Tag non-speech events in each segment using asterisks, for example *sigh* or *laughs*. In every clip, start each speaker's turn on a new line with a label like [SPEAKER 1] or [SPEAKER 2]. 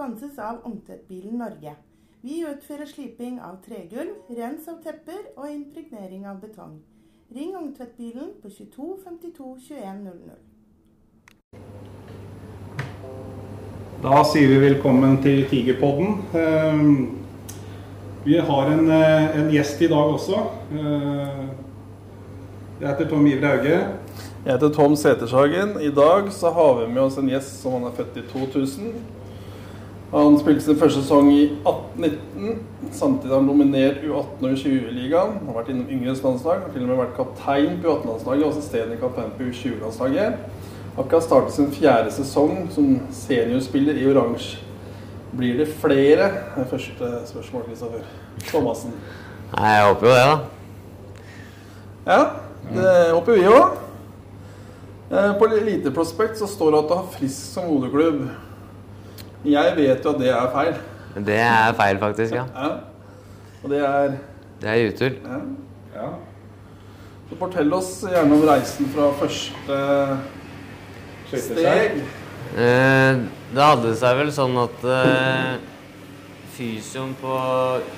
[SPEAKER 1] Sponses av Ungtvettbilen Norge. Vi utfører sliping av tregulv, rens av tepper og impregnering av betong. Ring Ungtvettbilen på 22 52 21 00.
[SPEAKER 2] Da sier vi velkommen til Tigerpodden. Eh, Vi har en, eh, en gjest i dag også. Eh, Jeg heter Tom Iver Hauge.
[SPEAKER 3] Jeg heter Tom Setershagen. I dag så har vi med oss en gjest som han er født i 2000. Han spilte sin første sesong i 1819. Samtidig har han nominert U18 og U20-ligaen. Han har vært innom yngres landslag. Har til og med vært kaptein på U18-landslaget og assisterende kaptein på U20-landslaget. Akkurat startet sin fjerde sesong som seniorspiller i oransje. Blir det flere? Det er første spørsmål, Kristoffer. Thomassen.
[SPEAKER 4] Nei, jeg håper jo det, da.
[SPEAKER 3] Ja, det håper vi òg. På Elite Prospect så står det at du har Frisk som moderklubb. Jeg vet jo at det er feil.
[SPEAKER 4] Det er feil, faktisk, ja.
[SPEAKER 3] Ja. Og det er
[SPEAKER 4] Det er utull.
[SPEAKER 3] ja.
[SPEAKER 2] Ja.
[SPEAKER 3] Så fortell oss gjerne om reisen fra første steg.
[SPEAKER 4] Eh, det hadde seg vel sånn at eh, fysioen på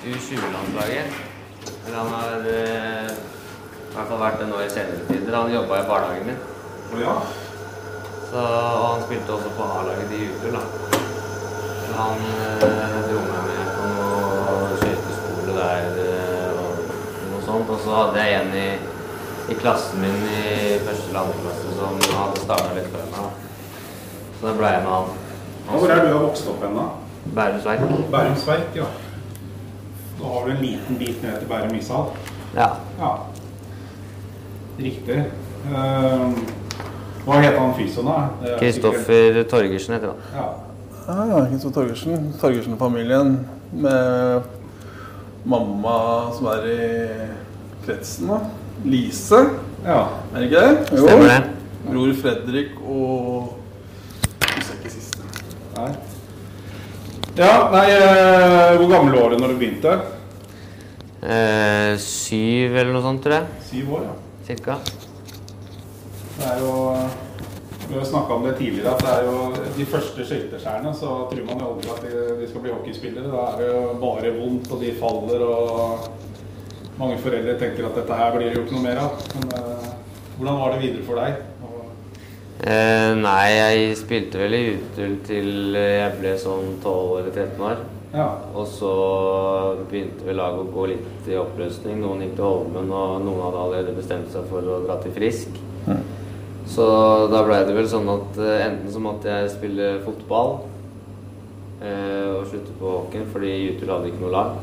[SPEAKER 4] U20-landslaget Eller han har eh, i hvert fall vært det nå i senere tider. Han jobba i barnehagen min.
[SPEAKER 2] Å ja.
[SPEAKER 4] Så, og han spilte også på A-laget i Utul, da. Han eh, dro meg med på noe skøyteskole der eh, og noe sånt. Og så hadde jeg en i, i klassen min i første eller andre klasse som hadde starta litt før meg. Så da ble jeg med han.
[SPEAKER 2] Også, Hvor er du har vokst opp hen, da?
[SPEAKER 4] Bærums Verk.
[SPEAKER 2] Bærums Verk, ja. Da har du en liten bit ned til Bærum ishall.
[SPEAKER 4] Ja.
[SPEAKER 2] Ja. Riktig. Eh, hva het han fysioen, da? Er
[SPEAKER 4] Kristoffer Torgersen heter han.
[SPEAKER 2] Ja.
[SPEAKER 3] Ah, Kristoffer Torgersen. Torgersen-familien med mamma som er i kretsen, da. Lise,
[SPEAKER 2] ja.
[SPEAKER 3] er det ikke det?
[SPEAKER 4] Stemmer det?
[SPEAKER 3] Bror Fredrik og Husker ikke siste.
[SPEAKER 2] Nei. Ja, nei eh, Hvor gammel var du når du begynte?
[SPEAKER 4] Eh, syv eller noe sånt, tror jeg.
[SPEAKER 2] Syv år, ja.
[SPEAKER 4] Cirka.
[SPEAKER 2] Det er jo Vi har snakka om det tidligere, at det er jo de første skøyteskjærene, så tror man jo aldri at de, de skal bli hockeyspillere. Da er det jo bare vondt, og de faller, og mange foreldre tenker at dette her blir det jo ikke noe mer av. Men eh, hvordan var det videre for deg? Og,
[SPEAKER 4] Eh, nei, jeg spilte vel i Utul til jeg ble sånn 12 eller 13 år.
[SPEAKER 2] ja.
[SPEAKER 4] Og så begynte vel laget å gå litt i oppløsning. Noen gikk til Holmen, og noen hadde allerede bestemt seg for å dra til Frisk. Så da ble det vel sånn at eh, enten så måtte jeg spille fotball eh, og slutte på hockeyen fordi Utul hadde ikke noe lag.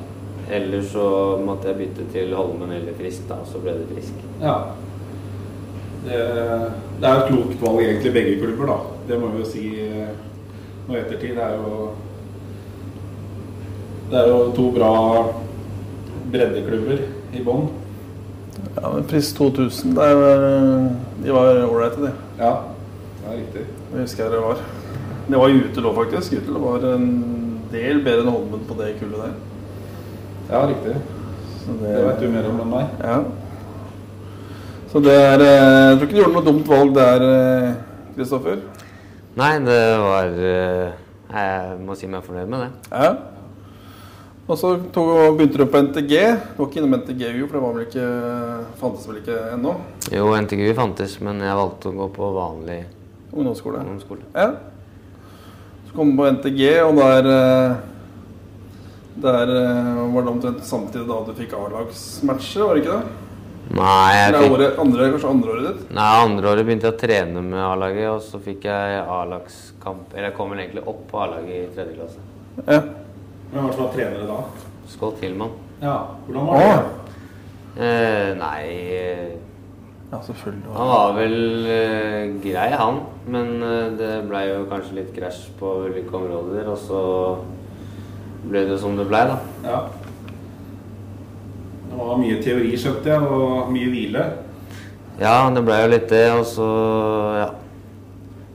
[SPEAKER 4] Eller så måtte jeg bytte til Holmen eller Frisk, da. Så ble det Frisk.
[SPEAKER 2] ja. Det, det er jo et klokt valg egentlig, begge klubber, da. Det må vi jo si eh, nå i ettertid. Det er jo Det er jo to bra breddeklubber i bånn.
[SPEAKER 3] Ja, men Pris 2000, det er, de var ålreite, de.
[SPEAKER 2] Ja, det er riktig.
[SPEAKER 3] Det husker jeg det var. Det var Jutel òg, faktisk. Jutel var en del bedre enn Holmen på det kullet der.
[SPEAKER 2] Ja, riktig.
[SPEAKER 3] Så
[SPEAKER 2] Det vet du mer om enn meg.
[SPEAKER 3] Ja. Så det er eh, Jeg tror ikke du gjorde noe dumt valg der, eh, Kristoffer.
[SPEAKER 4] Nei, det var eh, Jeg må si meg fornøyd med det.
[SPEAKER 3] Ja. Og så tog, begynte du på NTG. Du var ikke innom NTGU, for det var vel ikke, fantes vel ikke ennå.
[SPEAKER 4] Jo, NTGU fantes, men jeg valgte å gå på vanlig
[SPEAKER 3] Ungdomsskole.
[SPEAKER 4] ungdomsskole.
[SPEAKER 3] Ja. Så kom du på NTG, og der eh, Der eh, var det omtrent samtidig da du fikk A-lagsmatcher, var det ikke det?
[SPEAKER 4] Nei, jeg fikk,
[SPEAKER 3] året, andre, kanskje andreåret ditt?
[SPEAKER 4] nei, andreåret begynte jeg å trene med A-laget, og så fikk jeg A-lagskamp Eller jeg kom vel egentlig opp på A-laget i tredje klasse.
[SPEAKER 3] Ja.
[SPEAKER 2] Men hva slags trenere da?
[SPEAKER 4] Skål Tillmann.
[SPEAKER 2] Ja, hvordan var det?
[SPEAKER 4] Eh, nei
[SPEAKER 3] ja, selvfølgelig.
[SPEAKER 4] Han var vel eh, grei, han. Men eh, det blei jo kanskje litt krasj på ulike områder, og så ble det som det blei, da.
[SPEAKER 2] Ja. Det var mye teori, skjønte jeg, og mye hvile.
[SPEAKER 4] Ja, det ble jo litt det, og så ja.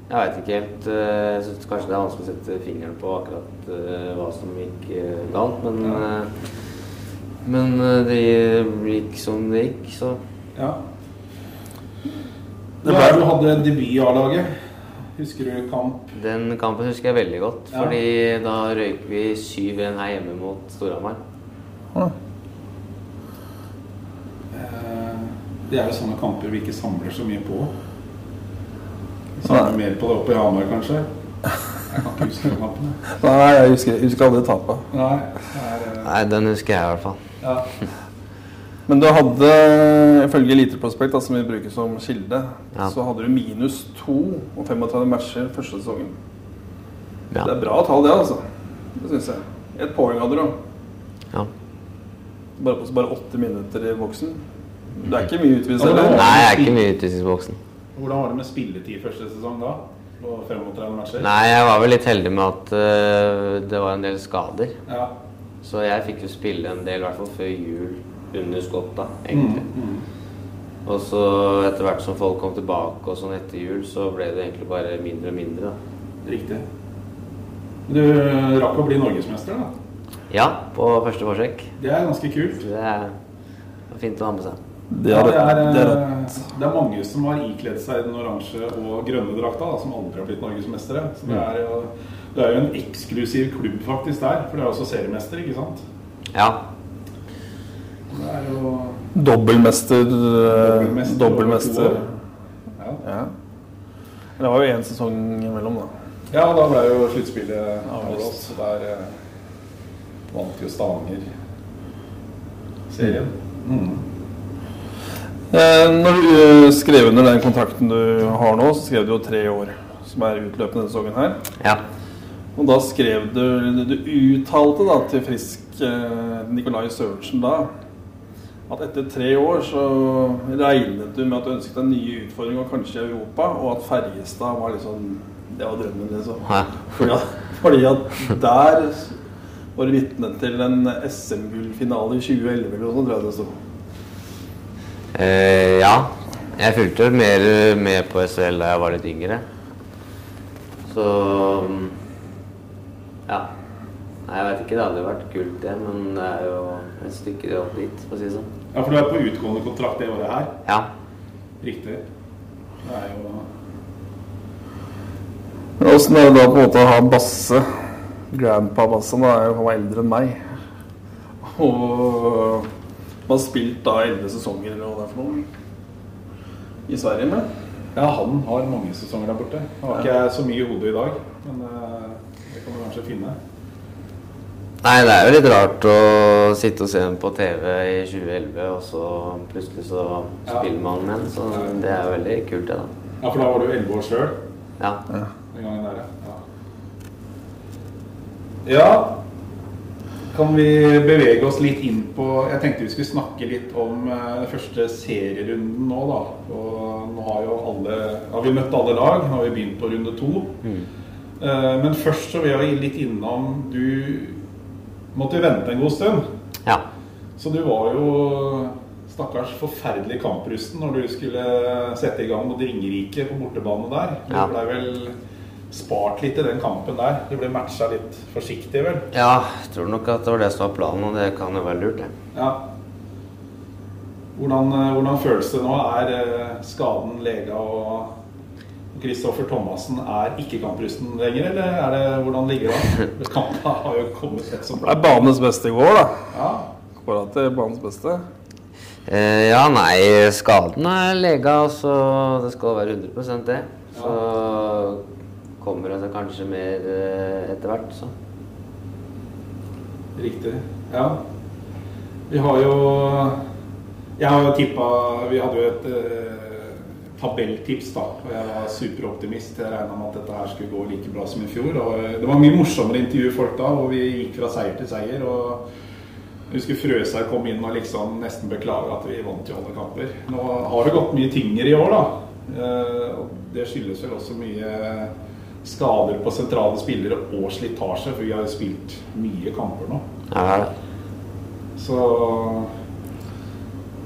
[SPEAKER 4] Jeg veit ikke helt. eh, Jeg syns kanskje det er vanskelig å sette fingeren på akkurat eh, hva som gikk eh, galt, men
[SPEAKER 2] Ja.
[SPEAKER 4] Men det gikk som det gikk, så
[SPEAKER 2] Ja. Det var, du hadde debut i A-laget. Husker du kamp?
[SPEAKER 4] Den kampen husker jeg veldig godt,
[SPEAKER 2] Ja.
[SPEAKER 4] fordi da røyk vi 7-1 her hjemme mot Storhamar.
[SPEAKER 2] Eh, Det er jo sånne kamper vi ikke samler så mye på. Samler mer på det oppe i Hamar, kanskje. Jeg kan ikke huske kampene. kampen.
[SPEAKER 3] Nei, jeg husker, jeg husker aldri tapet.
[SPEAKER 2] Nei, er eh,
[SPEAKER 4] Nei, den husker jeg i hvert fall.
[SPEAKER 2] ja.
[SPEAKER 3] Men du hadde, ifølge Eliteprospekt, som vi bruker som kilde,
[SPEAKER 4] Ja.
[SPEAKER 3] så hadde du minus 2 og 35 matcher første sesongen.
[SPEAKER 4] Ja.
[SPEAKER 3] Det er bra tall, det, altså. Det syns jeg. Et poeng hadde du.
[SPEAKER 4] Ja.
[SPEAKER 3] Bare på bare åtte minutter i boksen. Du er ikke mye
[SPEAKER 2] utvist?
[SPEAKER 3] Eller?
[SPEAKER 4] Nei, jeg er ikke mye utvist i boksen.
[SPEAKER 2] Hvordan var det med spilletid første sesong da? På 35 matcher?
[SPEAKER 4] Nei, jeg var vel litt heldig med at uh, det var en del skader.
[SPEAKER 2] Ja.
[SPEAKER 4] Så jeg fikk jo spille en del, i hvert fall før jul, under skotta, egentlig.
[SPEAKER 2] Mm, mm.
[SPEAKER 4] Og så etter hvert som folk kom tilbake og sånn etter jul, så ble det egentlig bare mindre og mindre, da.
[SPEAKER 2] Riktig. Du rakk å bli norgesmester, da.
[SPEAKER 4] Ja, på første forsøk.
[SPEAKER 2] Det er ganske kult.
[SPEAKER 4] Det er fint å ha med seg.
[SPEAKER 3] Det
[SPEAKER 2] Ja,
[SPEAKER 3] er,
[SPEAKER 2] det, er,
[SPEAKER 3] det er
[SPEAKER 2] eh, det er mange som har ikledd seg den oransje og grønne drakta, da, som aldri har blitt norgesmestere. Så det er, jo, det er jo en eksklusiv klubb faktisk der, for det er også seriemester, ikke sant?
[SPEAKER 4] Ja.
[SPEAKER 2] Det er jo
[SPEAKER 3] Dobbelmester.
[SPEAKER 2] Dobbelmester. dobbelmester. År. ja.
[SPEAKER 3] Ja. Det var jo én sesong imellom, da.
[SPEAKER 2] ja, da ble jo sluttspillet
[SPEAKER 3] Avlyst.
[SPEAKER 2] avblåst. Der eh, vant jo Stavanger serien. Mm.
[SPEAKER 3] Eh, når du eh, skrev under den kontrakten du har nå, så skrev du jo tre år, som er utløpende denne sesongen her.
[SPEAKER 4] Ja.
[SPEAKER 3] Og da skrev du Du uttalte da til Frisk eh, Nikolai Sørensen da at etter tre år så regnet du med at du ønsket deg nye utfordringer, og kanskje i Europa, og at Ferjestad var liksom Det var drømmen, liksom.
[SPEAKER 4] Ja.
[SPEAKER 3] Fordi at, fordi at der var du vitne til en SM-gullfinale i 2011 eller noe sånt, tror jeg det sto.
[SPEAKER 4] Eh, ja. Jeg fulgte mer med på SL da jeg var litt yngre. Så mm, Ja. Nei, jeg vet ikke. Det hadde vært kult, det. Men det er jo et stykke opp dit, for å si det sånn.
[SPEAKER 2] Ja, for du er på utgående kontrakt det året her.
[SPEAKER 4] Ja.
[SPEAKER 2] Riktig. Det er jo
[SPEAKER 3] Åssen er det da på en måte å ha Basse, grandpa Basse, han er jo han eldre enn meg. Og man har spilt da elleve sesonger eller hva det er for noe i Sverige med.
[SPEAKER 2] Ja, han har mange sesonger der borte. Han har ikke jeg så mye i hodet i dag, men eh, det kan du kanskje finne.
[SPEAKER 4] Nei, det er jo litt rart å sitte og se den på TV i 2011, og så plutselig så spiller man den. Så det er jo veldig kult, det, da.
[SPEAKER 2] Ja, for da var du 11 år sjøl
[SPEAKER 4] Ja.
[SPEAKER 2] den gangen der, ja. Ja, kan vi bevege oss litt inn på Jeg tenkte vi skulle snakke litt om eh, den første serierunden nå, da. Og nå har jo alle Har vi møtt alle lag? Nå har vi begynt på runde to. Mm. Men først så vil jeg litt innom Du måtte jo vente en god stund.
[SPEAKER 4] ja.
[SPEAKER 2] Så du var jo stakkars forferdelig kamprusten når du skulle sette i gang mot Ringerike på bortebane der. Du
[SPEAKER 4] Ja.
[SPEAKER 2] ble vel spart litt i den kampen der. De ble matcha litt forsiktig, vel?
[SPEAKER 4] Ja, jeg tror nok at det var det som var planen, og det kan jo være lurt, det.
[SPEAKER 2] Ja. Hvordan, eh, hvordan føles det nå? Er eh, skaden lega og Kristoffer Thomassen er ikke kamprusten lenger, eller er det hvordan ligger det an? *laughs* Kampen har jo kommet rett som
[SPEAKER 3] Det er banens beste i går, da.
[SPEAKER 2] Ja.
[SPEAKER 3] Akkurat til banens beste.
[SPEAKER 4] Eh, ja, nei, skaden er lega, så det skal være 100 det. Så kommer seg kanskje mer eh, etter hvert, så.
[SPEAKER 2] Riktig. Ja. Vi har jo Jeg har jo tippa Vi hadde jo et eh, tabelltips, da. Og jeg var superoptimist. Jeg regna med at dette her skulle gå like bra som i fjor. Og eh, det var mye morsommere intervjufolk da, hvor vi gikk fra seier til seier. Og jeg husker Frøsær kom inn og liksom nesten beklaga at vi vant i alle kamper. Nå har det gått mye tyngre i år, da. Eh, det skyldes vel også mye skader på sentrale spillere og slitasje, for vi har jo spilt mye kamper nå.
[SPEAKER 4] Ja.
[SPEAKER 2] Så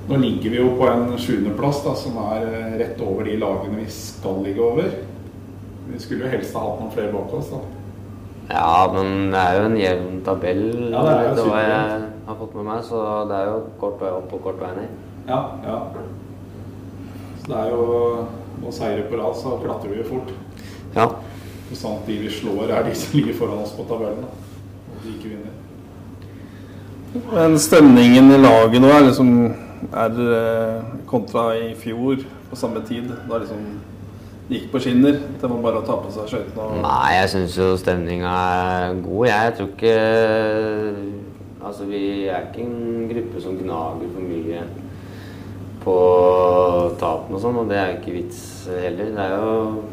[SPEAKER 2] nå ligger vi jo på en sjuendeplass, som er eh, rett over de lagene vi skal ligge over. Vi skulle jo helst ha hatt noen flere bak oss, da.
[SPEAKER 4] Ja, men det er jo en jevn tabell,
[SPEAKER 2] Ja, det er jo
[SPEAKER 4] hva jeg har fått med meg, så det er jo kort vei opp og kort vei ned.
[SPEAKER 2] Ja, ja. Så det er jo og seire på rad, så klatrer vi jo fort. Hvis sant de vi slår, er de som ligger foran oss på tabellen. Og de ikke vinner.
[SPEAKER 3] Men stemningen i laget nå er liksom er eh, kontra i fjor på samme tid. Da liksom det gikk på skinner. Det var bare å ta på seg skøytene og
[SPEAKER 4] Nei, jeg syns jo stemninga er god. Jeg tror ikke Altså, vi er ikke en gruppe som gnager for mye på tapene og sånn, og det er jo ikke vits heller. Det er jo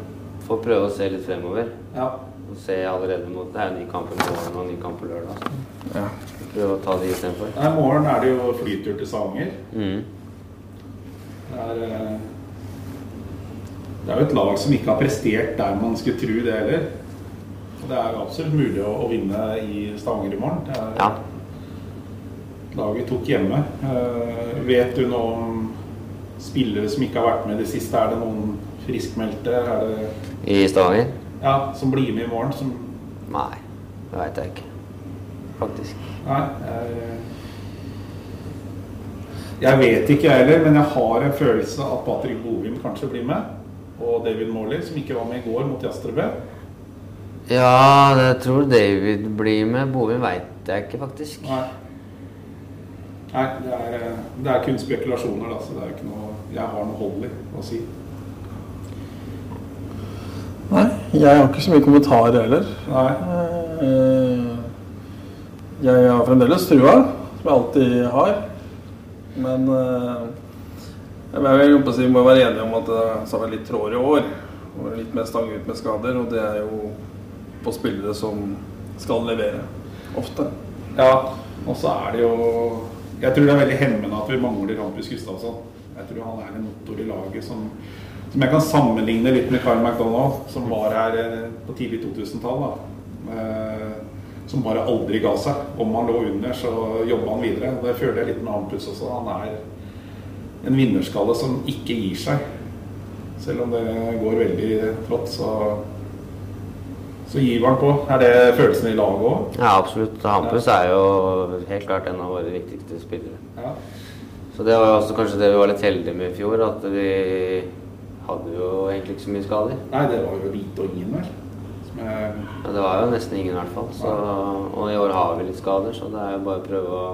[SPEAKER 4] få prøve å se litt fremover.
[SPEAKER 2] Ja.
[SPEAKER 4] Og se allerede mot Det er ny kamp i morgen og ny kamp på lørdag. Så
[SPEAKER 3] ja.
[SPEAKER 4] prøve å ta de istedenfor.
[SPEAKER 2] I morgen er det jo flytur til Stavanger.
[SPEAKER 4] Mm.
[SPEAKER 2] Det er, eh, det er jo et lag som ikke har prestert der man skulle tro det heller. Det er jo absolutt mulig å, å vinne i Stavanger i morgen. Det er,
[SPEAKER 4] Ja.
[SPEAKER 2] Laget tok hjemme. Uh, vet du noe om spillere som ikke har vært med i det siste? Er det noen friskmeldte er det,
[SPEAKER 4] I Stavanger?
[SPEAKER 2] ja, som blir med i morgen? Som,
[SPEAKER 4] Nei, det veit jeg ikke. Faktisk.
[SPEAKER 2] nei, jeg, jeg vet ikke jeg heller, men jeg har en følelse at Patrick Bovim kanskje blir med. Og David Morley, som ikke var med i går mot Jastrebø.
[SPEAKER 4] Ja, jeg tror David blir med. Bovim veit jeg ikke, faktisk.
[SPEAKER 2] Nei. Nei, det er, det er kun spekulasjoner, da, så det er ikke noe jeg har noe hold i å si.
[SPEAKER 3] Nei, jeg har ikke så mye kommentarer heller.
[SPEAKER 2] Nei.
[SPEAKER 3] Eh, Jeg har fremdeles trua, som jeg alltid har. Men eh, jeg vil jo på å si, må være enig om at det har vært litt tråere år. Og litt mer stang ut med skader, og det er jo på spillere som skal levere. Ofte.
[SPEAKER 2] Ja, og så er det jo Jeg tror det er veldig hemmende at vi mangler Hampus Gustavsson. Jeg tror han er en motor i laget som, som jeg kan sammenligne litt med Kyle McDonald, som var her eh, på tidlig 2000-tall. Eh, Som bare aldri ga seg. Om han lå under, så jobba han videre. Det føler jeg litt med Hampus også. Han er en vinnerskalle som ikke gir seg. Selv om det går veldig trått, så, så gir han på. Er det følelsen i laget òg?
[SPEAKER 4] Ja, absolutt. Hampus er jo helt klart en av våre viktigste spillere.
[SPEAKER 2] Ja.
[SPEAKER 4] Så det var også kanskje det vi var litt heldige med i fjor, at vi hadde jo egentlig ikke så mye skader.
[SPEAKER 2] Nei, det var jo lite og ingen, vel. Som jeg,
[SPEAKER 4] Ja, det var jo nesten ingen i hvert fall. Så, og i år har vi litt skader, så det er jo bare å prøve å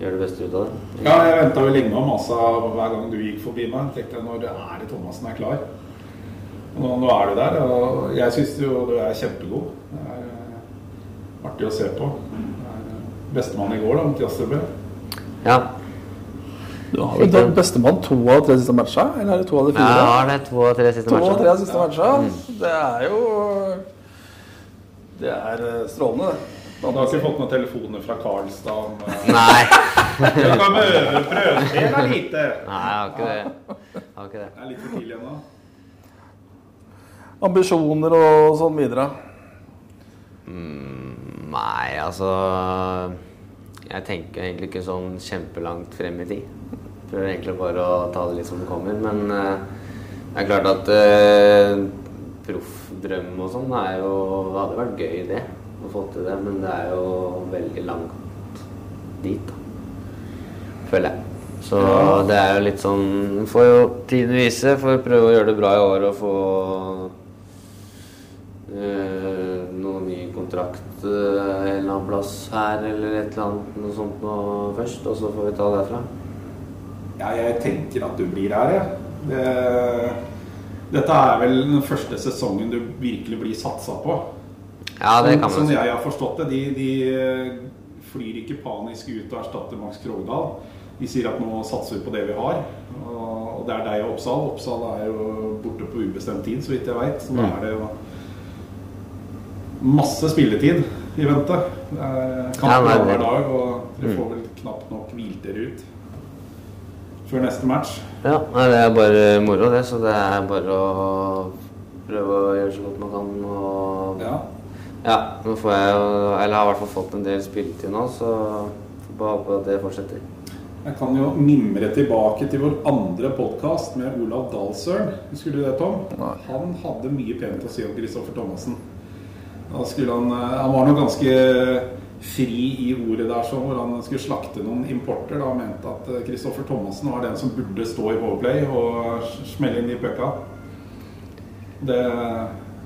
[SPEAKER 4] gjøre det beste ut av det.
[SPEAKER 2] ja, jeg venta jo lenge og masa hver gang du gikk forbi meg. Tenkte jeg, når er det Thomassen er klar? Nå, nå er du der, og jeg syns jo du er kjempegod. Det er eh, artig å se på. Eh, Bestemann i går, da, mot Jastreby.
[SPEAKER 4] Ja,
[SPEAKER 3] Du har vel vært bestemann to av tre siste matcha? Eller er det to av de fire?
[SPEAKER 4] Ja, det to av tre siste
[SPEAKER 3] To av tre siste matcha. Det er jo Det er eh, strålende, det.
[SPEAKER 2] Du har ikke fått noen telefoner fra Karlstad om eh,
[SPEAKER 4] Nei. *laughs*
[SPEAKER 2] Du kan øve, prøvetrene lite.
[SPEAKER 4] Nei, jeg har ikke det. Jeg har ikke det.
[SPEAKER 2] Det er litt for tidlig ennå.
[SPEAKER 3] Ambisjoner og sånn videre.
[SPEAKER 4] Mm, nei, altså Jeg tenker egentlig ikke sånn kjempelangt frem i tid. Prøver egentlig bare å ta det litt som det kommer. Men eh, det er klart at uh, proffdrøm og sånn er jo Det hadde vært gøy, det. Å få til det. Men det er jo veldig langt dit, da. Føler jeg. Så det er jo litt sånn Får jo tiden vise. Får prøve å gjøre det bra i år og få eh, noen ny kontrakt eh, en eller annen plass her eller et eller annet noe sånt nå først, og så får vi ta det derfra.
[SPEAKER 2] Ja, jeg tenker at du blir her, jeg. Det, dette er vel den første sesongen du virkelig blir satsa på.
[SPEAKER 4] Ja, det kan man
[SPEAKER 2] Sånn
[SPEAKER 4] si.
[SPEAKER 2] jeg har forstått det. De, de flyr ikke panisk ut og erstatter Max Krogdal. De sier at nå satser vi på det vi har. Og, det er deg og Oppsal. Oppsal er jo borte på ubestemt tid, så vidt jeg veit. Så da
[SPEAKER 4] Mm.
[SPEAKER 2] er det jo masse spilletid i vente. Er
[SPEAKER 4] Ja,
[SPEAKER 2] hver dag, og dere
[SPEAKER 4] Mm.
[SPEAKER 2] får vel knapt nok hvilt dere ut før neste match.
[SPEAKER 4] Ja, nei, det er bare moro, det. Så det er bare å prøve å gjøre så godt man kan. Og
[SPEAKER 2] Ja.
[SPEAKER 4] ja, nå får jeg jo Eller har i hvert fall fått en del spilletid nå, så får bare håpe at det fortsetter.
[SPEAKER 2] Jeg kan jo mimre tilbake til vår andre podkast med Olav Dahlsøren. Husker du det, Tom?
[SPEAKER 3] Nei.
[SPEAKER 2] Han hadde mye pent å si om Kristoffer Thomassen. Da skulle han, eh, han var nok ganske fri i ordet der, så hvor han skulle slakte noen importer. Da, mente at Kristoffer Thomassen var den som burde stå i Powerplay og smelle inn de pucka. Det,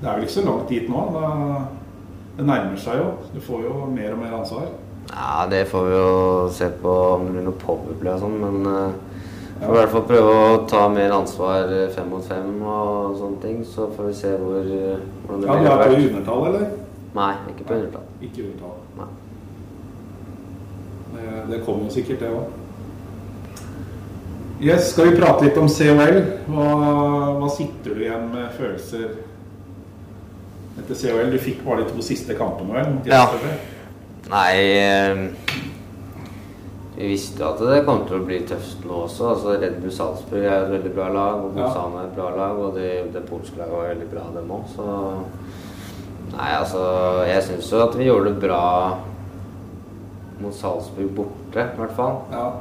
[SPEAKER 2] det er vel ikke så langt dit nå. Da, det nærmer seg jo. Du får jo mer og mer ansvar.
[SPEAKER 4] Ja, det får vi jo se på om det blir noe powerplay og sånn, men uh, får i hvert fall prøve å ta mer ansvar eh, fem mot fem og sånne ting. Så får vi se hvor, uh, hvordan det
[SPEAKER 2] Ja,
[SPEAKER 4] blir.
[SPEAKER 2] Du er på undertall, eller?
[SPEAKER 4] Nei, ikke på undertall.
[SPEAKER 2] Ikke undertall.
[SPEAKER 4] Nei.
[SPEAKER 2] Det, det kommer jo sikkert, det òg. Yes, skal vi prate litt om COL? Hva, hva sitter du igjen med følelser etter COL? Du fikk bare de to siste kampene, vel?
[SPEAKER 4] Ja. Nei eh, Vi visste at det kom til å bli tøft nå også. altså Red Bull Salzburg er et veldig bra lag, og
[SPEAKER 2] Ja.
[SPEAKER 4] Er et bra lag. Og det, det polske laget var veldig bra, dem òg. Så Nei, altså Jeg syns jo at vi gjorde det bra mot Salzburg borte, i hvert fall.
[SPEAKER 2] Ja.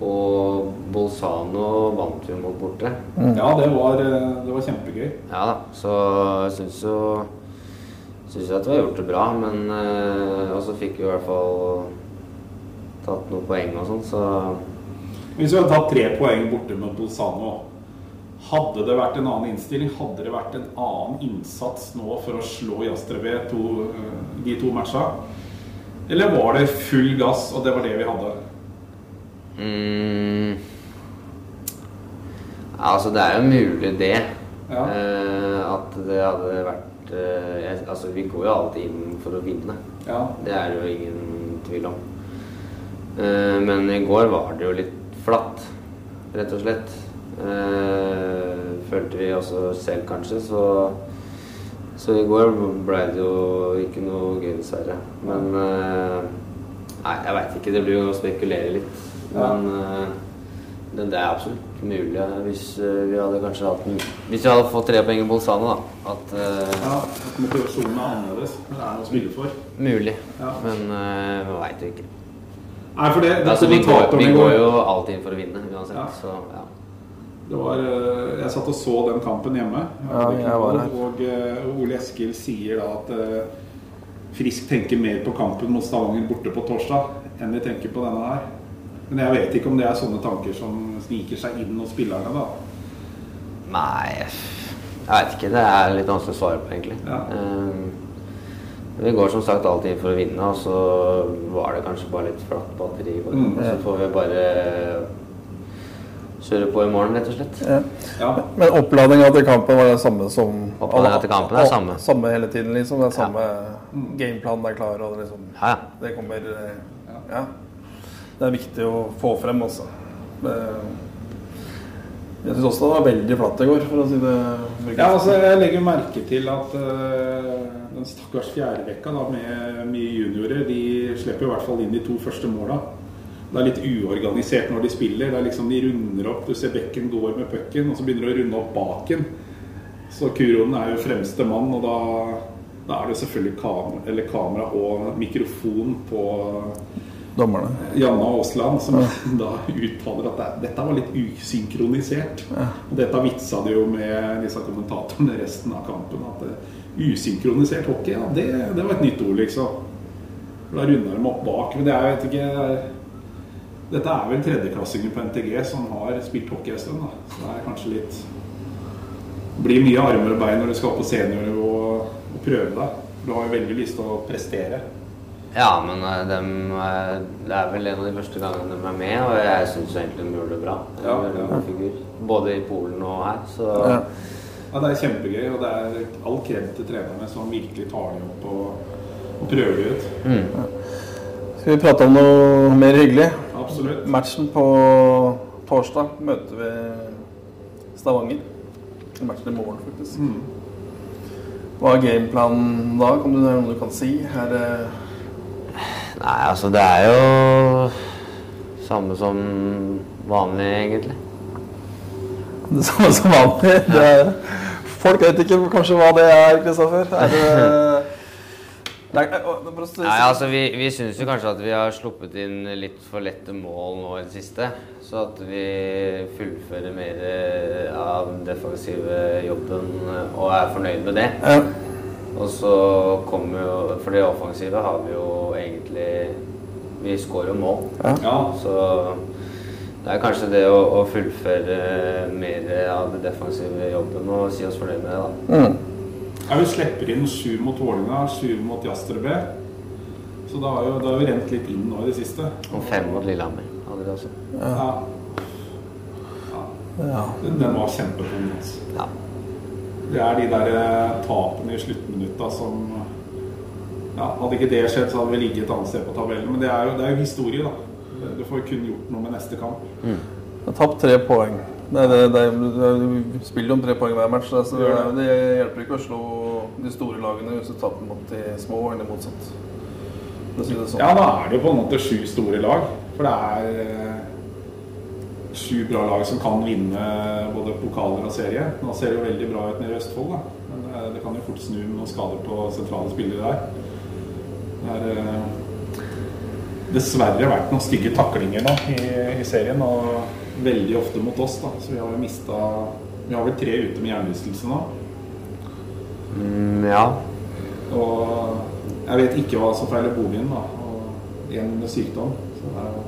[SPEAKER 4] Og Bolzano vant vi mot borte.
[SPEAKER 2] ja, det var, eh, det var kjempegøy.
[SPEAKER 4] Ja da, så jeg syns jo Syns jo at vi har gjort det bra, men eh, Og så fikk vi i hvert fall tatt noen poeng og sånn, så
[SPEAKER 2] Hvis vi hadde tatt tre poeng borte med Bolzano, hadde det vært en annen innstilling? Hadde det vært en annen innsats nå for å slå Jastrebe to, eh, de to matcha? Eller var det full gass, og det var det vi hadde?
[SPEAKER 4] mm, Altså, det er jo mulig, det.
[SPEAKER 2] Ja.
[SPEAKER 4] Eh, at det hadde vært eh, Altså, vi går jo alltid inn for å vinne.
[SPEAKER 2] Ja.
[SPEAKER 4] Det er det jo ingen tvil om. Eh, men i går var det jo litt flatt, rett og slett. Eh, følte vi også selv, kanskje, så Så i går ble det jo ikke noe gøy, dessverre. Men eh, Nei, jeg veit ikke. Det blir jo å spekulere litt. Men det, det er absolutt mulig hvis vi hadde kanskje hatt en Hvis vi hadde fått tre poeng i Bolzano, da. At
[SPEAKER 2] ja. At motivasjonen er annerledes. Det er å spille for.
[SPEAKER 4] Mulig.
[SPEAKER 2] Ja.
[SPEAKER 4] Men man veit jo ikke.
[SPEAKER 2] Nei, for det, det
[SPEAKER 4] Altså, vi, går, vi går jo alltid inn for å vinne uansett,
[SPEAKER 2] Ja.
[SPEAKER 4] så ja.
[SPEAKER 2] Det var, eh, jeg satt og så den kampen hjemme.
[SPEAKER 3] Ja, jeg var her.
[SPEAKER 2] Og eh, Ole Eskil sier da at eh, Frisk tenker mer på kampen mot Stavanger borte på torsdag enn de tenker på denne her. Men jeg vet ikke om det er sånne tanker som sniker seg inn hos spillerne. da.
[SPEAKER 4] Nei, jeg veit ikke. Det er litt vanskelig å svare på, egentlig.
[SPEAKER 2] Ja.
[SPEAKER 4] Eh, vi går som sagt alltid inn for å vinne, og så var det kanskje bare litt flatt batteri i går.
[SPEAKER 2] Mm.
[SPEAKER 4] Og så får vi bare kjøre på i morgen, rett og slett.
[SPEAKER 3] Ja.
[SPEAKER 2] Ja.
[SPEAKER 3] Men oppladninga til kampen var det samme som
[SPEAKER 4] Oppladninga til kampen er samme.
[SPEAKER 3] Samme hele tiden, liksom. Det er
[SPEAKER 4] Ja.
[SPEAKER 3] samme gameplanen er klar, og det liksom
[SPEAKER 4] Ja, ja.
[SPEAKER 3] Det kommer eh, Ja. Det er viktig å få frem, altså. Jeg syns også det var veldig flatt i går, for å si det
[SPEAKER 2] Ja, altså Jeg legger merke til at uh, den stakkars fjerderekka med mye juniorer, de slipper i hvert fall inn de to første måla. Det er litt uorganisert når de spiller. Det er liksom De runder opp. Du ser bekken går med pucken, og så begynner de å runde opp baken. Så Kuronen er jo fremste mann, og da, da er det selvfølgelig kamera, eller kamera og mikrofon på
[SPEAKER 3] dommerne.
[SPEAKER 2] Janne Aasland som *laughs* da uttaler at det, dette var litt usynkronisert. Og dette vitsa de jo med disse kommentatorene resten av kampen. At det, usynkronisert hockey, ja, det, det var et nytt ord, liksom. Da runder de opp bak. Men det er, vet ikke Dette er vel tredjeklassinger på NTG som har spilt hockey en stund. da. Så det er kanskje litt blir mye armer og bein når du skal på seniornivå og, og prøve deg. Du har jo veldig lyst til å prestere.
[SPEAKER 4] Ja, men eh, dem, eh, det er vel en av de første gangene de er med, og jeg syns egentlig de gjorde det bra. Det
[SPEAKER 2] Ja, ja.
[SPEAKER 4] figur. Både i Polen og her, så
[SPEAKER 3] Ja.
[SPEAKER 2] Ja, Det er kjempegøy, og det er all kred til trenerne som virkelig tar det opp og, og prøver det ut.
[SPEAKER 4] mm.
[SPEAKER 3] Skal vi prate om noe mer hyggelig?
[SPEAKER 2] Absolutt.
[SPEAKER 3] Matchen på torsdag møter vi Stavanger. Matchen i morgen, faktisk.
[SPEAKER 2] Mm.
[SPEAKER 3] Hva er gameplanen da? Kan du, noe du kan si? Er det
[SPEAKER 4] Nei, altså det er jo samme som vanlig, egentlig.
[SPEAKER 3] det samme som vanlig? Det er, folk vet ikke kanskje hva det er, Kristoffer. Er det, *laughs* det er,
[SPEAKER 4] Nei, altså Vi, vi syns jo kanskje at vi har sluppet inn litt for lette mål nå i det siste. Så at vi fullfører mer av den defensive jobben og er fornøyd med det.
[SPEAKER 3] Ja.
[SPEAKER 4] Og så kommer jo For det offensive har vi jo egentlig Vi skårer jo mål.
[SPEAKER 2] Ja,
[SPEAKER 4] Så Det er kanskje det å, å fullføre mer av det defensive jobben og si oss fornøyd med det, da.
[SPEAKER 3] Mm.
[SPEAKER 2] Ja, vi slipper inn sju mot Vålerenga, sju mot Jastreby. Så da har, jo, da har vi rent litt inn nå i det siste.
[SPEAKER 4] Og fem mot Lillehammer hadde det også.
[SPEAKER 2] Ja. Ja.
[SPEAKER 3] Ja.
[SPEAKER 2] Den, den var kjempetung. Altså.
[SPEAKER 4] Ja.
[SPEAKER 2] Det er de der eh, tapene i sluttminutta som ja, Hadde ikke det skjedd, så hadde vi ligget et annet sted på tabellen. Men det er jo, det er jo historie, da. Du får kun gjort noe med neste kamp.
[SPEAKER 3] Du har tapt tre poeng. Det, det, det, du spiller jo om tre poeng hver match. Så det, det hjelper ikke å slå de store lagene hvis du taper mot de små, eller motsatt. Si sånn.
[SPEAKER 2] Ja, da er det jo på en måte sju store lag. For det er eh, sju bra lag som kan vinne både pokaler og serie. Nå ser det jo veldig bra ut nede i Østfold, da. Men det, det kan jo fort snu med noen skader på sentrale spillere der. Det har eh, dessverre vært noen stygge taklinger da, i, i serien, og veldig ofte mot oss. da. Så vi har jo mista Vi har vel tre ute med hjernerystelse nå.
[SPEAKER 4] Mm, ja.
[SPEAKER 2] Og jeg vet ikke hva som feiler boligen, da. Og en med sykdom. Så det, er jo...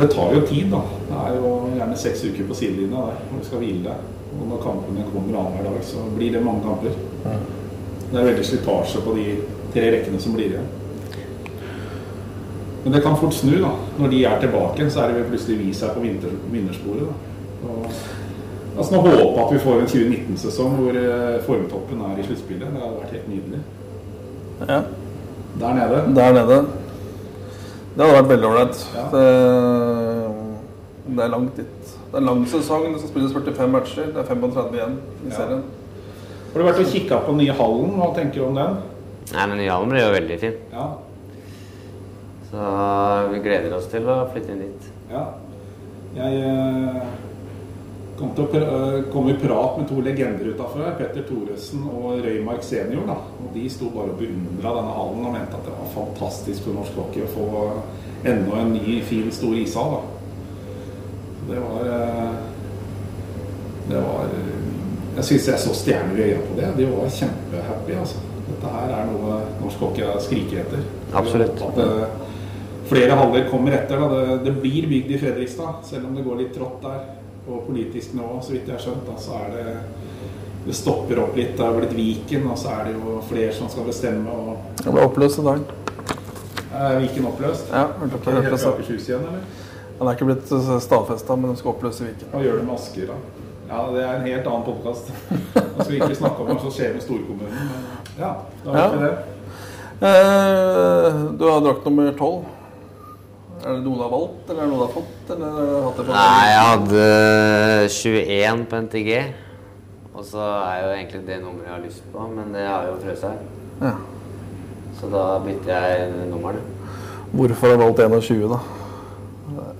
[SPEAKER 2] det tar jo tid, da. Det er jo gjerne seks uker på sidelinja der hvor du skal hvile deg. Og når kampene kommer annenhver dag, så blir det mange kamper. Det er veldig slitasje på de tre rekkene som blir igjen. Men det kan fort snu, da. Når de er tilbake, så er det plutselig vi er på vinter, vinnersporet. da. Og Altså nå håpe at vi får en 2019-sesong hvor eh, formtoppen er i sluttspillet. Det hadde vært helt nydelig.
[SPEAKER 3] Ja,
[SPEAKER 2] Der nede.
[SPEAKER 3] der nede. Det hadde vært veldig ålreit.
[SPEAKER 2] Ja.
[SPEAKER 3] Det, det er langt dit. Det er lang sesong. Det skal spilles 45 matcher. Det er 35 igjen i
[SPEAKER 2] Ja.
[SPEAKER 3] serien.
[SPEAKER 2] Har du vært og kikka på den nye hallen? Hva tenker du om den?
[SPEAKER 4] Nei, men Nyhallen blir jo veldig fin.
[SPEAKER 2] Ja.
[SPEAKER 4] Så vi gleder oss til å flytte inn dit.
[SPEAKER 2] ja. Jeg eh, kom, til å eh, kom i prat med to legender utafor her. Petter Thoresen og Røymark senior. da. Og De sto bare og beundra denne hallen og mente at det var fantastisk for norsk hockey å få enda en ny, fin, stor ishall. da. Det var eh, Det var Jeg syns jeg så stjerner i øya på det. De var kjempehappy. altså. Dette her er noe norsk hockey skriker etter.
[SPEAKER 4] Absolutt.
[SPEAKER 2] At eh, flere haller kommer etter. Da. Det, det blir bygd i Fredrikstad, selv om det går litt trått der. På politisk nå, så vidt jeg har skjønt. Da, så er det det stopper opp litt. Det er blitt Viken, og så er det jo flere som skal bestemme. og
[SPEAKER 3] Det ble oppløst i dag.
[SPEAKER 2] Er Viken oppløst?
[SPEAKER 3] Ja, hørte at det
[SPEAKER 2] Helt Akershus igjen, eller?
[SPEAKER 3] Han er ikke blitt stadfesta, men de skal oppløse Viken.
[SPEAKER 2] Hva gjør de med Asker, da? Ja, det er en helt annen podkast. *laughs* Nå skal vi ikke snakke om hva som skjer med storkommunen, men ja, da vet
[SPEAKER 3] Ja.
[SPEAKER 2] vi det.
[SPEAKER 3] Eh, du har drakt nummer tolv. Er det noe du har valgt, eller er det noe du har fått? Eller har du hatt det på
[SPEAKER 4] Nei, jeg hadde 21 på NTG. Og så er jo egentlig det nummeret jeg har lyst på, men det har jo frøs her.
[SPEAKER 3] Ja.
[SPEAKER 4] Så da bytter jeg nummeret.
[SPEAKER 3] Hvorfor har du valgt 21, da?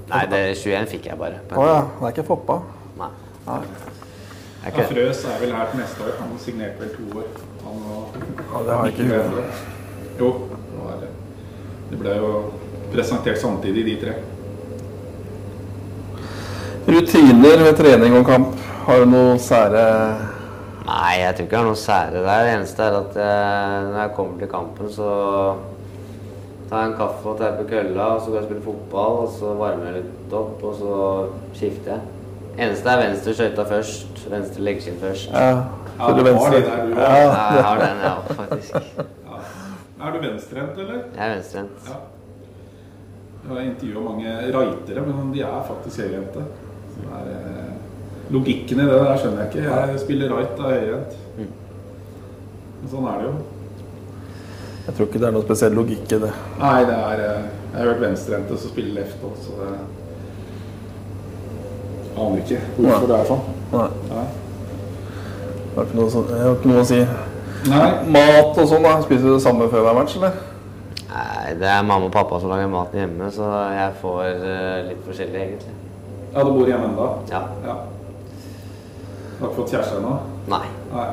[SPEAKER 4] Nei, det 21 fikk jeg bare.
[SPEAKER 3] Å ja, det er ikke Foppa.
[SPEAKER 4] Nei.
[SPEAKER 3] Nei.
[SPEAKER 2] Ja, Frøs er vel her til neste år. Han signerte vel to år. Han og
[SPEAKER 3] Ja, det har jeg ikke i huet.
[SPEAKER 2] Jo, det var det. Det ble jo presentert samtidig, de tre.
[SPEAKER 3] Rutiner ved trening og kamp. Har du noe sære
[SPEAKER 4] Nei, jeg tror ikke jeg har noe sære der. Det eneste er at jeg, når jeg kommer til kampen, så tar jeg en kaffe og tar på kølla, og så går jeg og spiller fotball, og så varmer jeg litt opp, og så skifter jeg. Eneste er venstre skøyta først. Venstre leggskinn først.
[SPEAKER 3] Ja,
[SPEAKER 2] Ja, du
[SPEAKER 3] venstre.
[SPEAKER 2] har det der, du.
[SPEAKER 3] Ja,
[SPEAKER 4] Ja, jeg har den, ja, faktisk.
[SPEAKER 2] Ja. Er du venstrehendt, eller?
[SPEAKER 4] Jeg er venstrehendt.
[SPEAKER 2] Ja. Jeg har intervjua mange raitere, men de er faktisk høyrehendte. Eh, Logikken i det der skjønner jeg ikke. Jeg spiller right av høyrehendt.
[SPEAKER 4] Mm.
[SPEAKER 2] Men sånn er det jo.
[SPEAKER 3] Jeg tror ikke det er noe spesiell logikk i det.
[SPEAKER 2] Nei, det er eh, Jeg har hørt venstrehendte som spiller left òg, så det Jeg aner ikke hvorfor det er sånn.
[SPEAKER 3] Nei,
[SPEAKER 2] Nei.
[SPEAKER 3] det har ikke noe, så- jeg har ikke noe å si.
[SPEAKER 2] Nei.
[SPEAKER 3] Mat og sånn, da? Spiser du det samme før hver match, eller?
[SPEAKER 4] Nei, det er mamma og pappa som lager maten hjemme, så jeg får eh, litt forskjellig, egentlig.
[SPEAKER 2] Ja, du bor hjemme ennå?
[SPEAKER 4] Ja.
[SPEAKER 2] Ja. Du har ikke fått kjæreste ennå?
[SPEAKER 4] Nei.
[SPEAKER 2] Nei.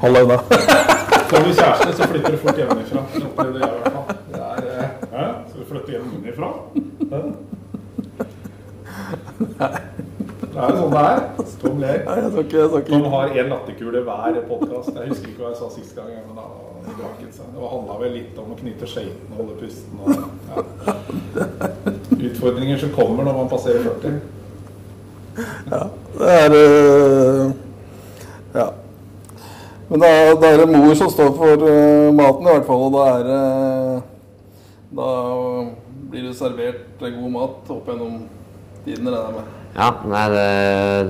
[SPEAKER 3] Hold deg unna.
[SPEAKER 2] Får du kjæreste, så flytter du fort hjemmefra. Det hvert fall. Det er, eh, du flytte hjemmefra? Hæ? Det er jo sånn det er. Tom ler. Tom har én latterkule hver podkast. Jeg husker ikke hva jeg sa sist gang. Men da det drakk ikke seg. Det handla vel litt om å knytte skøytene og holde pusten. Og, ja. utfordringer som kommer når man passerer 40.
[SPEAKER 3] Ja, det er øh, Ja. Men da, da er det mor som står for øh, maten, i hvert fall. Og da er det Da blir det servert god mat opp gjennom tiden, regner jeg med.
[SPEAKER 4] Ja, nei, det,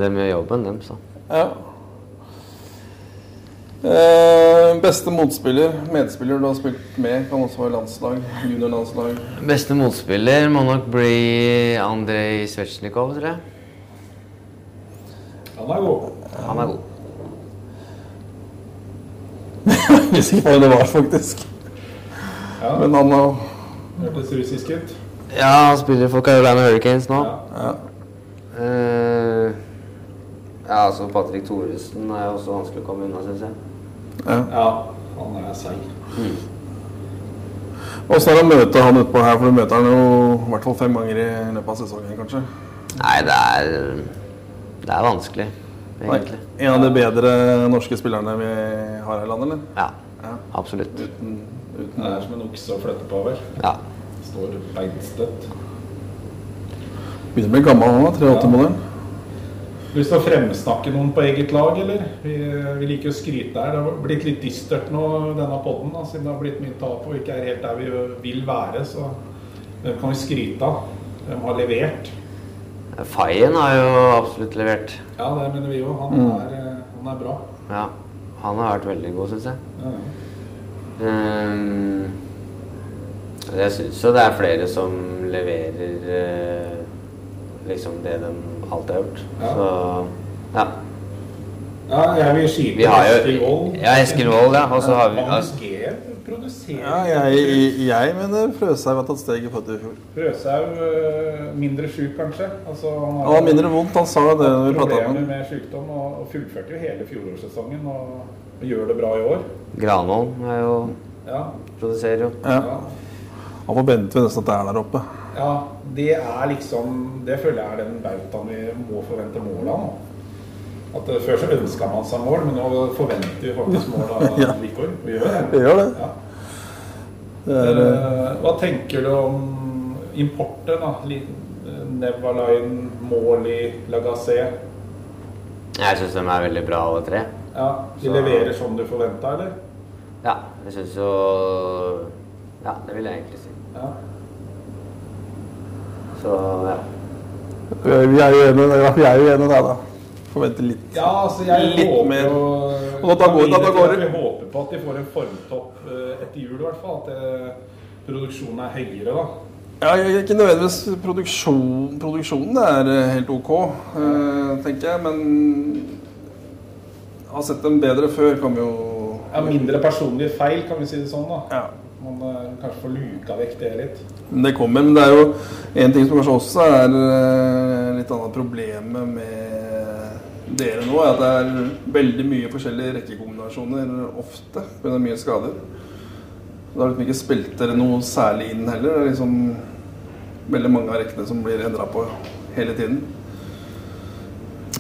[SPEAKER 4] det er mye jobben dem, så.
[SPEAKER 3] Ja. Eh, beste motspiller, medspiller du har spilt med, kan også være landslag, juniorlandslag.
[SPEAKER 4] Beste motspiller må nok bli Andrej Svetsjnikov, tror jeg.
[SPEAKER 2] Han er god.
[SPEAKER 4] Han er god.
[SPEAKER 3] Jeg visste ikke hva det var, faktisk.
[SPEAKER 2] Ja,
[SPEAKER 3] Men han har
[SPEAKER 2] Hørtes russisk ut.
[SPEAKER 4] Ja, han spiller for Carolina Hurricanes nå.
[SPEAKER 2] Ja.
[SPEAKER 3] ja.
[SPEAKER 4] Eh, ja, altså Patrick Thoresen er jo også vanskelig å komme unna, syns jeg.
[SPEAKER 3] ja.
[SPEAKER 2] ja, han er seig.
[SPEAKER 3] Åssen er det å møte han utpå her? For du møter han jo i hvert fall fem ganger i løpet av sesongen, kanskje?
[SPEAKER 4] Nei, det er Det er vanskelig, egentlig.
[SPEAKER 3] En av de bedre norske spillerne vi har her i landet, eller?
[SPEAKER 4] Ja,
[SPEAKER 3] Ja.
[SPEAKER 4] absolutt.
[SPEAKER 3] Uten, uten
[SPEAKER 2] Det er som en okse å flytte på, vel.
[SPEAKER 4] Ja.
[SPEAKER 2] Står beinstøtt.
[SPEAKER 3] Begynner å bli gammel nå, 83-modell.
[SPEAKER 2] Lyst til å fremsnakke noen på eget lag, eller? Vi, vi liker å skryte her. Det har blitt litt dystert nå, denne podden, siden det har blitt mye tap og ikke er helt der vi vil være. Så hvem kan vi skryte av? Hvem har levert?
[SPEAKER 4] Fayen har jo absolutt levert.
[SPEAKER 2] Ja, det mener vi jo. Han, er, eh, han er bra.
[SPEAKER 4] Ja. Han har vært veldig god, syns jeg.
[SPEAKER 2] Ja, ja.
[SPEAKER 4] Um, jeg syns jo det er flere som leverer eh, liksom det de alltid har gjort.
[SPEAKER 2] Ja.
[SPEAKER 4] Så ja.
[SPEAKER 2] Ja, jeg vil skyte
[SPEAKER 4] Vi har jo-
[SPEAKER 2] Eskil Wold.
[SPEAKER 4] Ja, Eskil Wold, ja, og så har vi-
[SPEAKER 2] altså.
[SPEAKER 3] Ja, jeg, jeg mener Frøshaug har tatt steget på til i fjor.
[SPEAKER 2] Røshaug øh, mindre sjuk, kanskje. Altså, han
[SPEAKER 3] har ja, mindre vondt, han sa det vi prata
[SPEAKER 2] problemer med sykdom og, og fullførte jo hele fjorårssesongen og, og gjør det bra i år.
[SPEAKER 4] Granholm er jo
[SPEAKER 2] Ja,
[SPEAKER 4] produserer jo.
[SPEAKER 3] Ja. Han forventer vi nesten at det er der oppe.
[SPEAKER 2] ja det er liksom Det føler jeg er den bautaen vi må forvente mål av. At øh, Før så ønska man seg mål, men nå forventer vi faktisk mål av *laughs*
[SPEAKER 3] Ja.
[SPEAKER 2] Vikor. Vi gjør det.
[SPEAKER 3] Vi gjør det.
[SPEAKER 2] Ja.
[SPEAKER 3] det er, eh,
[SPEAKER 2] Eh, Hva tenker du om importet, da? Li- eh, Nevaline, Morley, Lagasse.
[SPEAKER 4] Jeg syns de er veldig bra, alle tre.
[SPEAKER 2] Ja, De
[SPEAKER 4] Så-
[SPEAKER 2] leverer som du forventa, eller?
[SPEAKER 4] Ja, jeg syns jo Ja, det vil jeg egentlig si.
[SPEAKER 2] Ja.
[SPEAKER 4] Så ja.
[SPEAKER 3] vi er jo enige, ja, vi er jo enige det, da. Forventer litt.
[SPEAKER 2] Ja, altså jeg
[SPEAKER 3] Litt
[SPEAKER 2] håper
[SPEAKER 3] mer. Og da går- da- da går det-
[SPEAKER 2] Vi håper på at de får en formtopp eh, etter jul, i hvert fall. At eh, produksjonen er høyere, da.
[SPEAKER 3] Ja, ikke nødvendigvis produksjon, produksjonen er eh, helt ok, eh, tenker jeg. Men har sett dem bedre før, kan vi jo
[SPEAKER 2] Ja, mindre personlige feil, kan vi si det sånn. da.
[SPEAKER 3] Ja.
[SPEAKER 2] Man eh, kanskje får luka vekk det litt.
[SPEAKER 3] Det kommer, men det er jo en ting som kanskje også er eh, litt annet problemet med dere nå, er at det er veldig mye forskjellige rekkekombinasjoner ofte pga. mye skader. Da har liksom ikke spilt dere noe særlig inn heller. Det er liksom veldig mange av rekkene som blir endra på hele tiden.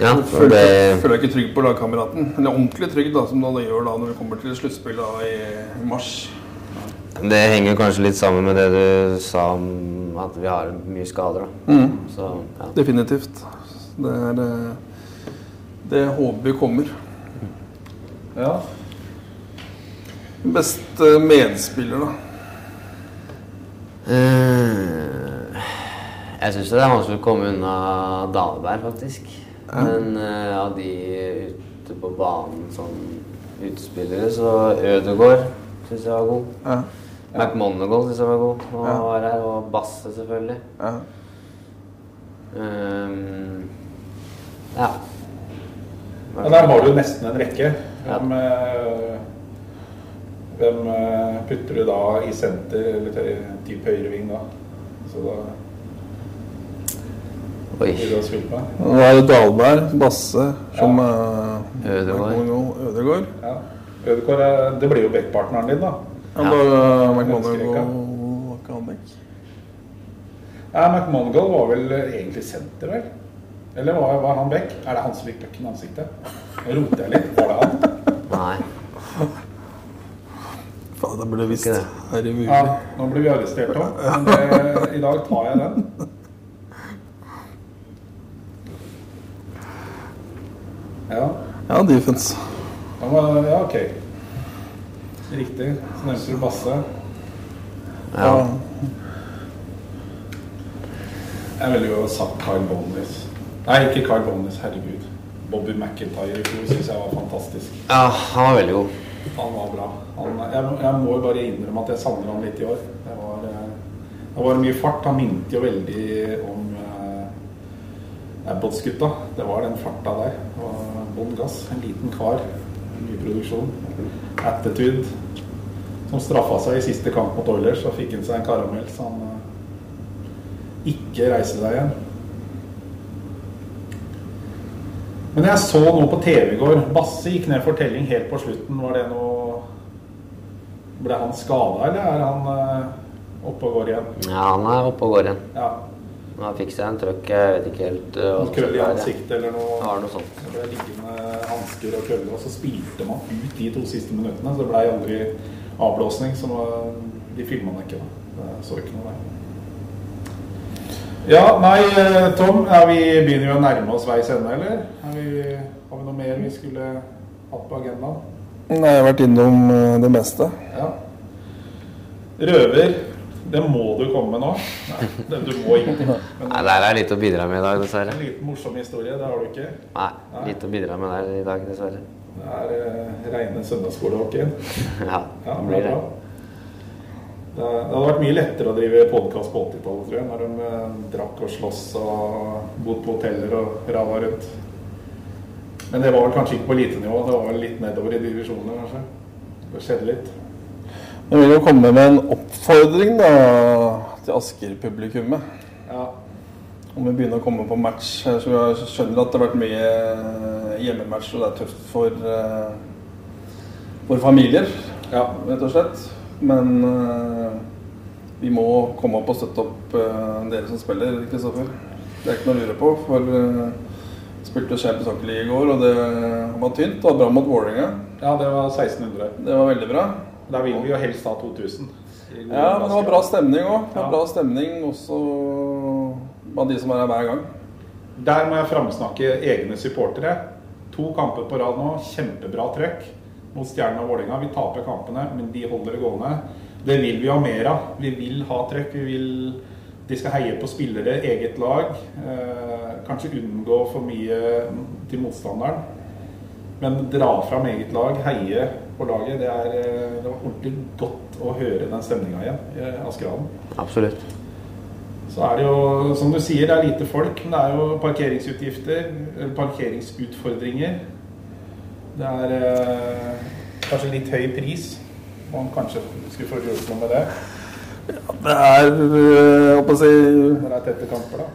[SPEAKER 4] ja
[SPEAKER 3] for
[SPEAKER 4] det,
[SPEAKER 3] føler deg ikke trygg på lagkameraten. Eller ordentlig trygg, da, som du gjør da når du kommer til sluttspill i mars.
[SPEAKER 4] Det henger kanskje litt sammen med det du sa om at vi har mye skader. da.
[SPEAKER 3] Mm.
[SPEAKER 4] Så ja.
[SPEAKER 3] Definitivt. Det er det Det håper vi kommer.
[SPEAKER 2] Ja.
[SPEAKER 3] Beste medspiller, da?
[SPEAKER 4] Eh, jeg syns det er vanskelig å komme unna Dahlberg, faktisk. Men av av de ute på banen som utespillere, så Ødegaard syns jeg var god.
[SPEAKER 3] Ja.
[SPEAKER 4] McMonagall syns jeg var god. Og
[SPEAKER 3] Ja.
[SPEAKER 4] være her, og Basse, selvfølgelig.
[SPEAKER 3] ja.
[SPEAKER 4] Um, ja.
[SPEAKER 2] Men der har du nesten en rekke. Hvem, ja. hvem eh, putter du da i senter, eller til type høyreving da? Så da
[SPEAKER 4] Oi.
[SPEAKER 2] å.
[SPEAKER 3] Nå er det Dahlberg, Basse, som
[SPEAKER 4] ja.
[SPEAKER 3] Ødegård. Ødegård.
[SPEAKER 2] Ja. Ødegård er- det blir jo backpartneren din, da.
[SPEAKER 3] Ja. da
[SPEAKER 2] eh,
[SPEAKER 3] McMonagall var ikke han back?
[SPEAKER 2] Ja, McMonagall var vel eh, egentlig senter, vel? Eller var, var han back? Er det han som fikk pucken i ansiktet? Nå roter jeg litt. Var det han?
[SPEAKER 4] Nei.
[SPEAKER 3] Faen, jeg burde visst. Er det mulig?
[SPEAKER 2] Ja, nå blir vi arrestert òg. Eh, I dag tar jeg den.
[SPEAKER 3] Ja. Ja, defense.
[SPEAKER 2] Ja, men, ja, ok. Riktig. Så nevnte du Basse.
[SPEAKER 4] Ja.
[SPEAKER 2] Jeg ville jo sagt Carl Bonis. Nei, ikke Carl Bonis, herregud. Bobby McIntyre i fjor syns jeg var fantastisk.
[SPEAKER 4] ja, han var veldig god.
[SPEAKER 2] Han var bra. Han, jeg, jeg må jo bare innrømme at jeg savner han litt i år. Det var, eh, det var mye fart. Han minte jo veldig om eh, Abbots-gutta. Det var den farta der. Bånn gass. En liten kar. Mye produksjon. Attitude. Som straffa seg i siste kamp mot Oilers Så fikk han seg en karamell så han eh, ikke reiser seg igjen. Men jeg så noe på TV i går Basse gikk ned for telling helt på slutten. Var det noe Ble han skada, eller er han eh, oppe og går igjen?
[SPEAKER 4] Ja, han er oppe og går igjen.
[SPEAKER 2] Ja.
[SPEAKER 4] Han fikk seg en trøkk, jeg vet ikke helt uh,
[SPEAKER 2] krøll i ansiktet eller noe?
[SPEAKER 4] Ja, noe sånt.
[SPEAKER 2] Det ble liggende hansker og krøller, og så spilte man ut de to siste minuttene. Så det ble aldri avblåsning. Så de filma det ikke. da. Jeg så ikke noe der. Ja, nei, eh, Tom. Vi begynner jo å nærme oss veis ende, eller? Er vi, har vi noe mer vi skulle hatt på agendaen?
[SPEAKER 3] Nei, jeg har vært innom eh, det meste.
[SPEAKER 2] Ja. Røver, det må du komme med nå. Nei, det, du må ingenting. Men
[SPEAKER 4] Nei, der er litt å bidra med i dag, dessverre.
[SPEAKER 2] en liten morsom historie, det har du ikke.
[SPEAKER 4] Nei, litt å bidra med der i dag, dessverre.
[SPEAKER 2] Det er eh, reine søndagsskolehockeyen. *laughs*
[SPEAKER 4] Ja,
[SPEAKER 2] Ja,
[SPEAKER 4] det
[SPEAKER 2] det
[SPEAKER 4] blir det.
[SPEAKER 2] bra. Det, det hadde vært mye lettere å drive podkast på 80-tallet, tror jeg, når de eh, drakk og sloss og bodde på hoteller og rava rundt. Men det var vel kanskje ikke på elitenivå, det var vel litt nedover i divisjonene, kanskje. Det skjedde litt.
[SPEAKER 3] Jeg vil jo komme med en oppfordring da, til Asker-publikummet.
[SPEAKER 2] Ja,
[SPEAKER 3] Om vi begynner å komme på match. Så jeg skjønner at det har vært mye eh, hjemmematch, og det er tøft for, eh, for familier,
[SPEAKER 2] ja.
[SPEAKER 3] rett og slett. Men eh, vi må komme opp og støtte opp dere som spiller, Kristoffer. Det er ikke noe å lure på. For spilte Champions Hockey i går, og det var tynt. Det var bra mot Vålerenga.
[SPEAKER 2] ja, det var 1600.
[SPEAKER 3] Det var veldig bra.
[SPEAKER 2] Der vil vi jo helst ha 2000.
[SPEAKER 3] Ja, men det var bra stemning òg.
[SPEAKER 2] Ja.
[SPEAKER 3] bra stemning også blant de som er her hver gang.
[SPEAKER 2] Der må jeg framsnakke egne supportere. To kamper på rad nå. Kjempebra trøkk mot Stjernen og Vålerenga. Vi taper kampene, men de holder det gående. Det vil vi ha mer av. Vi vil ha trøkk. Vi vil De skal heie på spillere, eget lag. Eh, kanskje unngå for mye til motstanderen. Men dra fram eget lag, heie på laget. Det, er, eh, det var ordentlig godt å høre den stemninga igjen i Askerhallen.
[SPEAKER 4] Absolutt.
[SPEAKER 2] Så er det jo, som du sier, det er lite folk, men det er jo parkeringsutgifter, eller parkeringsutfordringer. Det er eh, kanskje litt høy pris. Man kanskje skulle få gjort noe med det Ja,
[SPEAKER 3] Det er øh, jeg håper å si,
[SPEAKER 2] det er tette kamper, da.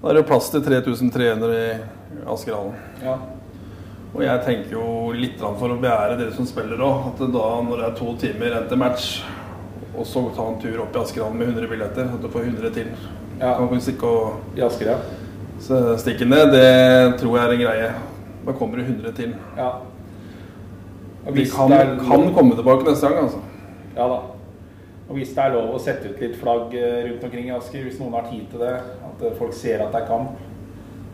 [SPEAKER 3] Da er det plass til 3300 i Askerhallen.
[SPEAKER 2] Ja.
[SPEAKER 3] Og jeg tenker jo litt for å begjære dere som spiller òg, at da når det er to timer igjen til match, og så ta en tur opp i Askerhallen med 100 billetter, at du får 100 til.
[SPEAKER 2] Ja.
[SPEAKER 3] Kan ikke stikke og
[SPEAKER 2] I Asker, ja.
[SPEAKER 3] så stikke ned, det tror jeg er en greie. Da kommer det 100 til.
[SPEAKER 2] ja. Hvis
[SPEAKER 3] kan,
[SPEAKER 2] er
[SPEAKER 3] kan komme tilbake neste gang, altså.
[SPEAKER 2] Ja da. Og hvis det er lov å sette ut litt flagg eh, rundt omkring i Asker, hvis noen har tid til det, at eh, folk ser at det er kamp,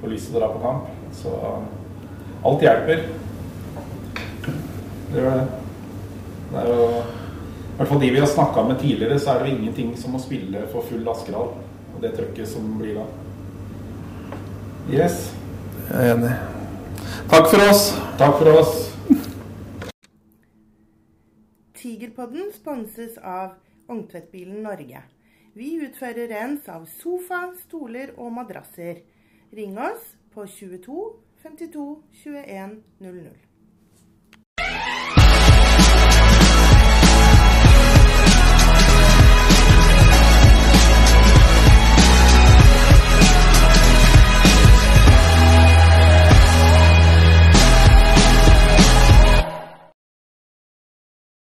[SPEAKER 2] får lyst til å dra på kamp, så alt hjelper. Det gjør det. Det er jo I hvert fall de vi har snakka med tidligere, så er det jo ingenting som å spille for full Askerhall. Og det trøkket som blir da. Yes.
[SPEAKER 3] Jeg er enig. Takk for oss.
[SPEAKER 2] Takk for oss.
[SPEAKER 1] Tigerpodden sponses av Ungtvettbilen Norge. Vi utfører rens av sofa, stoler og madrasser. Ring oss på 22 52 21 00.